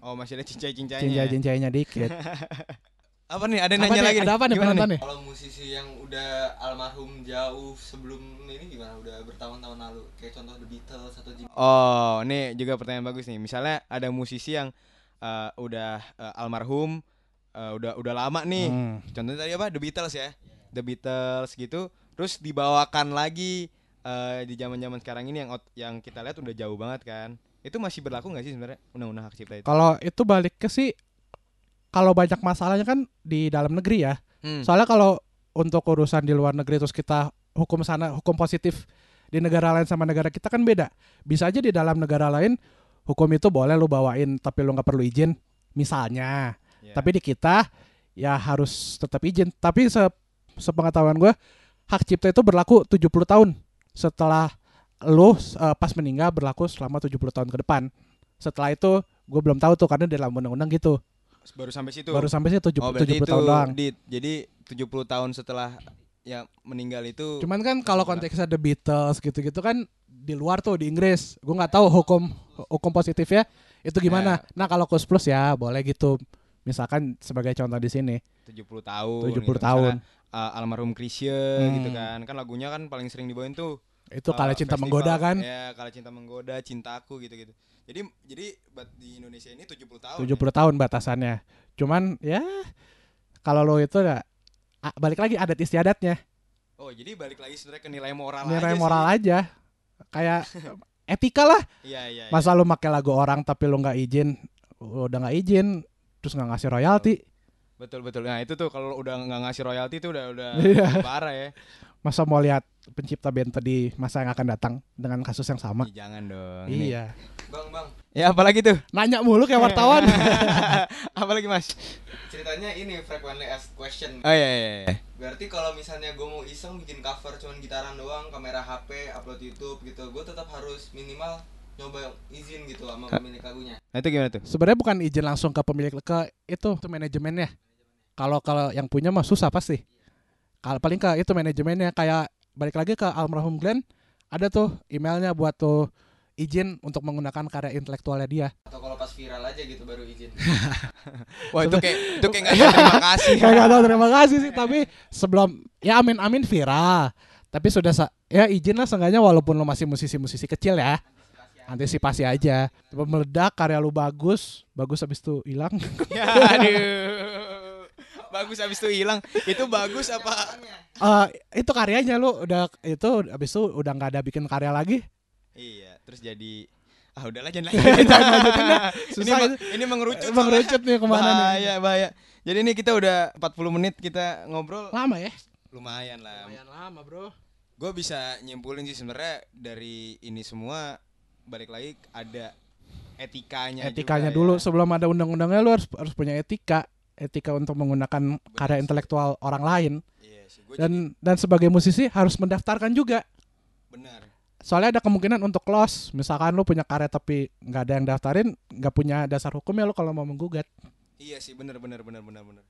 Oh, masih ada cincai-cincainya. cincai-cincainya dikit. <laughs> Apa nih? Ada yang Apa nanya nih? lagi Ada apa nih Gimana penonton nih? Kalau musisi yang udah almarhum jauh sebelum ini gimana? Udah bertahun-tahun lalu. Kayak contoh The Beatles atau Jimmy Oh, nih juga pertanyaan bagus nih. Misalnya ada musisi yang eh, udah eh, almarhum, eh, udah udah lama nih. Hmm. Contohnya tadi apa? The Beatles ya. The Beatles gitu. Terus dibawakan lagi eh, di zaman-zaman sekarang ini yang yang kita lihat udah jauh banget kan. Itu masih berlaku nggak sih sebenarnya undang-undang hak cipta itu? Kalau itu balik ke sih kalau banyak masalahnya kan di dalam negeri ya. Hmm. Soalnya kalau untuk urusan di luar negeri terus kita hukum sana hukum positif di negara lain sama negara kita kan beda. Bisa aja di dalam negara lain hukum itu boleh lu bawain tapi lu nggak perlu izin misalnya. Ya. Tapi di kita ya harus tetap izin. Tapi se sepengetahuan gue hak cipta itu berlaku 70 tahun setelah lu eh, pas meninggal berlaku selama 70 tahun ke depan. Setelah itu gue belum tahu tuh karena di dalam undang-undang gitu. baru sampai situ. Baru sampai sih 70, oh, berarti 70 itu tahun doang. Dit. Jadi 70 tahun setelah ya meninggal itu Cuman kan kalau konteksnya The Beatles gitu-gitu kan di luar tuh di Inggris. Gue nggak tahu hukum hukum positifnya itu gimana. Nah kalau Kus Plus ya boleh gitu. Misalkan sebagai contoh di sini 70 tahun 70 gitu. tahun. Misalnya, uh, almarhum Chrisye Hmm. gitu kan. Kan lagunya kan paling sering dibawain tuh itu uh, kalau cinta festival. menggoda kan. Ya, kalau cinta menggoda, cintaku gitu-gitu. Jadi jadi buat di Indonesia ini 70 tahun. 70 tahun batasannya. Cuman ya kalau lo itu ya balik lagi adat istiadatnya. ya. Oh, jadi balik lagi sebenarnya ke nilai moral Nilai aja moral sih. aja. Kayak <laughs> etika lah. Iya, iya. iya. Masa lu pakai lagu orang tapi lu nggak izin, udah nggak izin, terus nggak ngasih royalti. Betul betul. Nah, itu tuh kalau udah nggak ngasih royalti itu udah udah <laughs> Iya. parah ya. Masa mau lihat pencipta band di masa yang akan datang dengan kasus yang sama? Ih, jangan dong. Iya. Bang, bang, Ya apalagi tuh? Nanya mulu kayak wartawan. <laughs> apalagi Mas? ceritanya ini frequently asked question. Oh iya iya. iya. Berarti kalau misalnya gue mau iseng bikin cover cuman gitaran doang, kamera HP, upload YouTube gitu, gue tetap harus minimal nyoba izin gitu sama pemilik lagunya. Nah, itu gimana tuh? Sebenarnya bukan izin langsung ke pemilik ke itu tuh manajemennya. Kalau kalau yang punya mah susah pasti. Kalau paling ke itu manajemennya kayak balik lagi ke almarhum Glenn ada tuh emailnya buat tuh izin untuk menggunakan karya intelektualnya dia. Atau kalau pas viral aja gitu baru izin. <laughs> Wah, itu kayak itu kayak nggak terima kasih. <laughs> Kayak gak tahu terima kasih sih tapi sebelum ya amin amin viral. Tapi sudah sa- ya izin lah seenggaknya walaupun lo masih musisi-musisi kecil ya. Antisipasi aja. Tiba meledak karya lu bagus, bagus habis itu hilang. Ya, <laughs> aduh. Bagus habis itu hilang. Itu bagus apa? Eh itu karyanya lu udah itu habis itu udah nggak ada bikin karya lagi. Iya, terus jadi ah udahlah jangan <laughs> Jangan lagi. lanjutin dah. ini Susah itu. ini mengerucut. Mengerucut nih ke mana nih? bahaya, bahaya. Jadi ini kita udah 40 menit kita ngobrol Lama ya? lumayan lah. lama bro. Gue bisa nyimpulin sih sebenarnya dari ini semua balik lagi ada etikanya Etikanya juga dulu ya. sebelum ada undang-undangnya lu harus harus punya etika. Etika untuk menggunakan karya sih. intelektual orang lain Iya sih, gue jadi dan dan sebagai musisi harus mendaftarkan juga. benar. Soalnya ada kemungkinan untuk loss. Misalkan lu punya karya tapi nggak ada yang daftarin, nggak punya dasar hukumnya lu kalau mau menggugat. Iya sih, benar benar benar benar benar.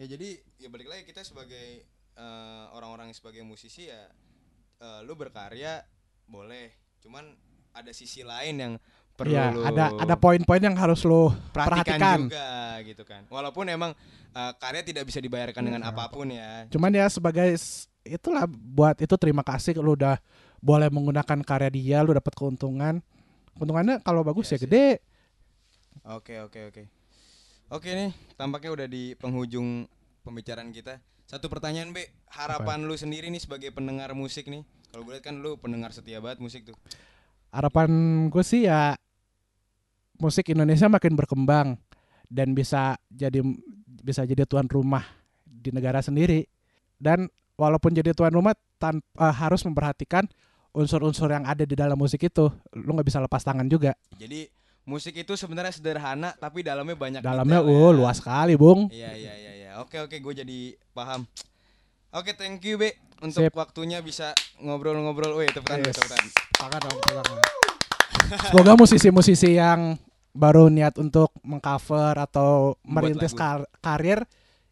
Ya jadi ya balik lagi kita sebagai eh, orang-orang sebagai musisi ya eh, lu berkarya boleh, cuman ada sisi lain yang perlu lu ada ada poin-poin yang harus lu perhatikan, perhatikan. juga gitu kan. Walaupun emang eh, karya tidak bisa dibayarkan dengan Iya. apa pun ya. Cuman ya sebagai itulah buat itu terima kasih lu udah boleh menggunakan karya dia, lu dapat keuntungan. Keuntungannya kalau bagus Iya ya sih. gede. Oke oke oke. Oke nih, tampaknya udah di penghujung pembicaraan kita. Satu pertanyaan, Be. Harapan lu sendiri nih sebagai pendengar musik nih. Kalau gue lihat kan lu pendengar setia banget musik tuh. Harapan gue sih ya musik Indonesia makin berkembang dan bisa jadi bisa jadi tuan rumah di negara sendiri. Dan walaupun jadi tuan rumah tanpa harus memperhatikan unsur-unsur yang ada di dalam musik itu, lu nggak bisa lepas tangan juga. Jadi musik itu sebenarnya sederhana tapi dalamnya banyak Dalamnya detail uh ya. luas sekali, Bung. Iya iya iya iya. Oke oke gue jadi paham. Oke, thank you, Be. Untuk Sip. waktunya bisa ngobrol-ngobrol. Wih, tepuk tangan, Yes. tepuk tangan. Sepakat dong, sepakat. Semoga musisi-musisi yang baru niat untuk mengcover atau merintis kar- karir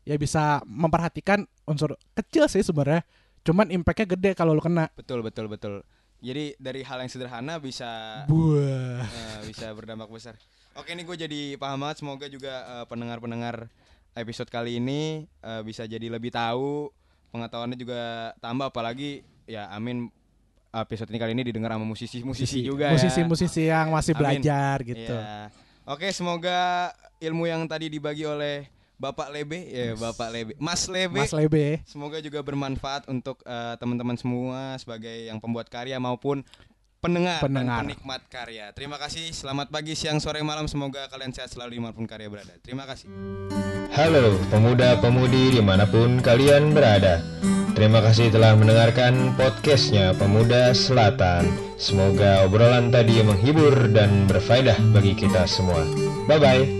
ya bisa memperhatikan unsur kecil sih sebenarnya. Cuman impactnya gede kalau lu kena. Betul betul betul. Jadi dari hal yang sederhana bisa Buah. Eh, bisa berdampak besar. Oke nih gue jadi paham banget. Semoga juga eh, pendengar-pendengar episode kali ini eh, bisa jadi lebih tahu pengetahuannya juga tambah apalagi ya amin episode ini kali ini didengar sama musisi-musisi juga ya. Musisi-musisi yang masih Amin. belajar gitu. Iya. Oke semoga ilmu yang tadi dibagi oleh Bapak Lebe ya Bapak Lebe Mas Lebe Mas Lebe. Semoga juga bermanfaat untuk eh, teman-teman semua sebagai yang pembuat karya maupun pendengar, Pendengar. dan penikmat karya. Terima kasih. Selamat pagi, siang, sore, malam. Semoga kalian sehat selalu di mana pun karya berada. Terima kasih. Halo pemuda-pemudi di mana pun kalian berada Terima kasih telah mendengarkan podcastnya Pemuda Selatan Semoga obrolan tadi menghibur dan berfaedah bagi kita semua Bye-bye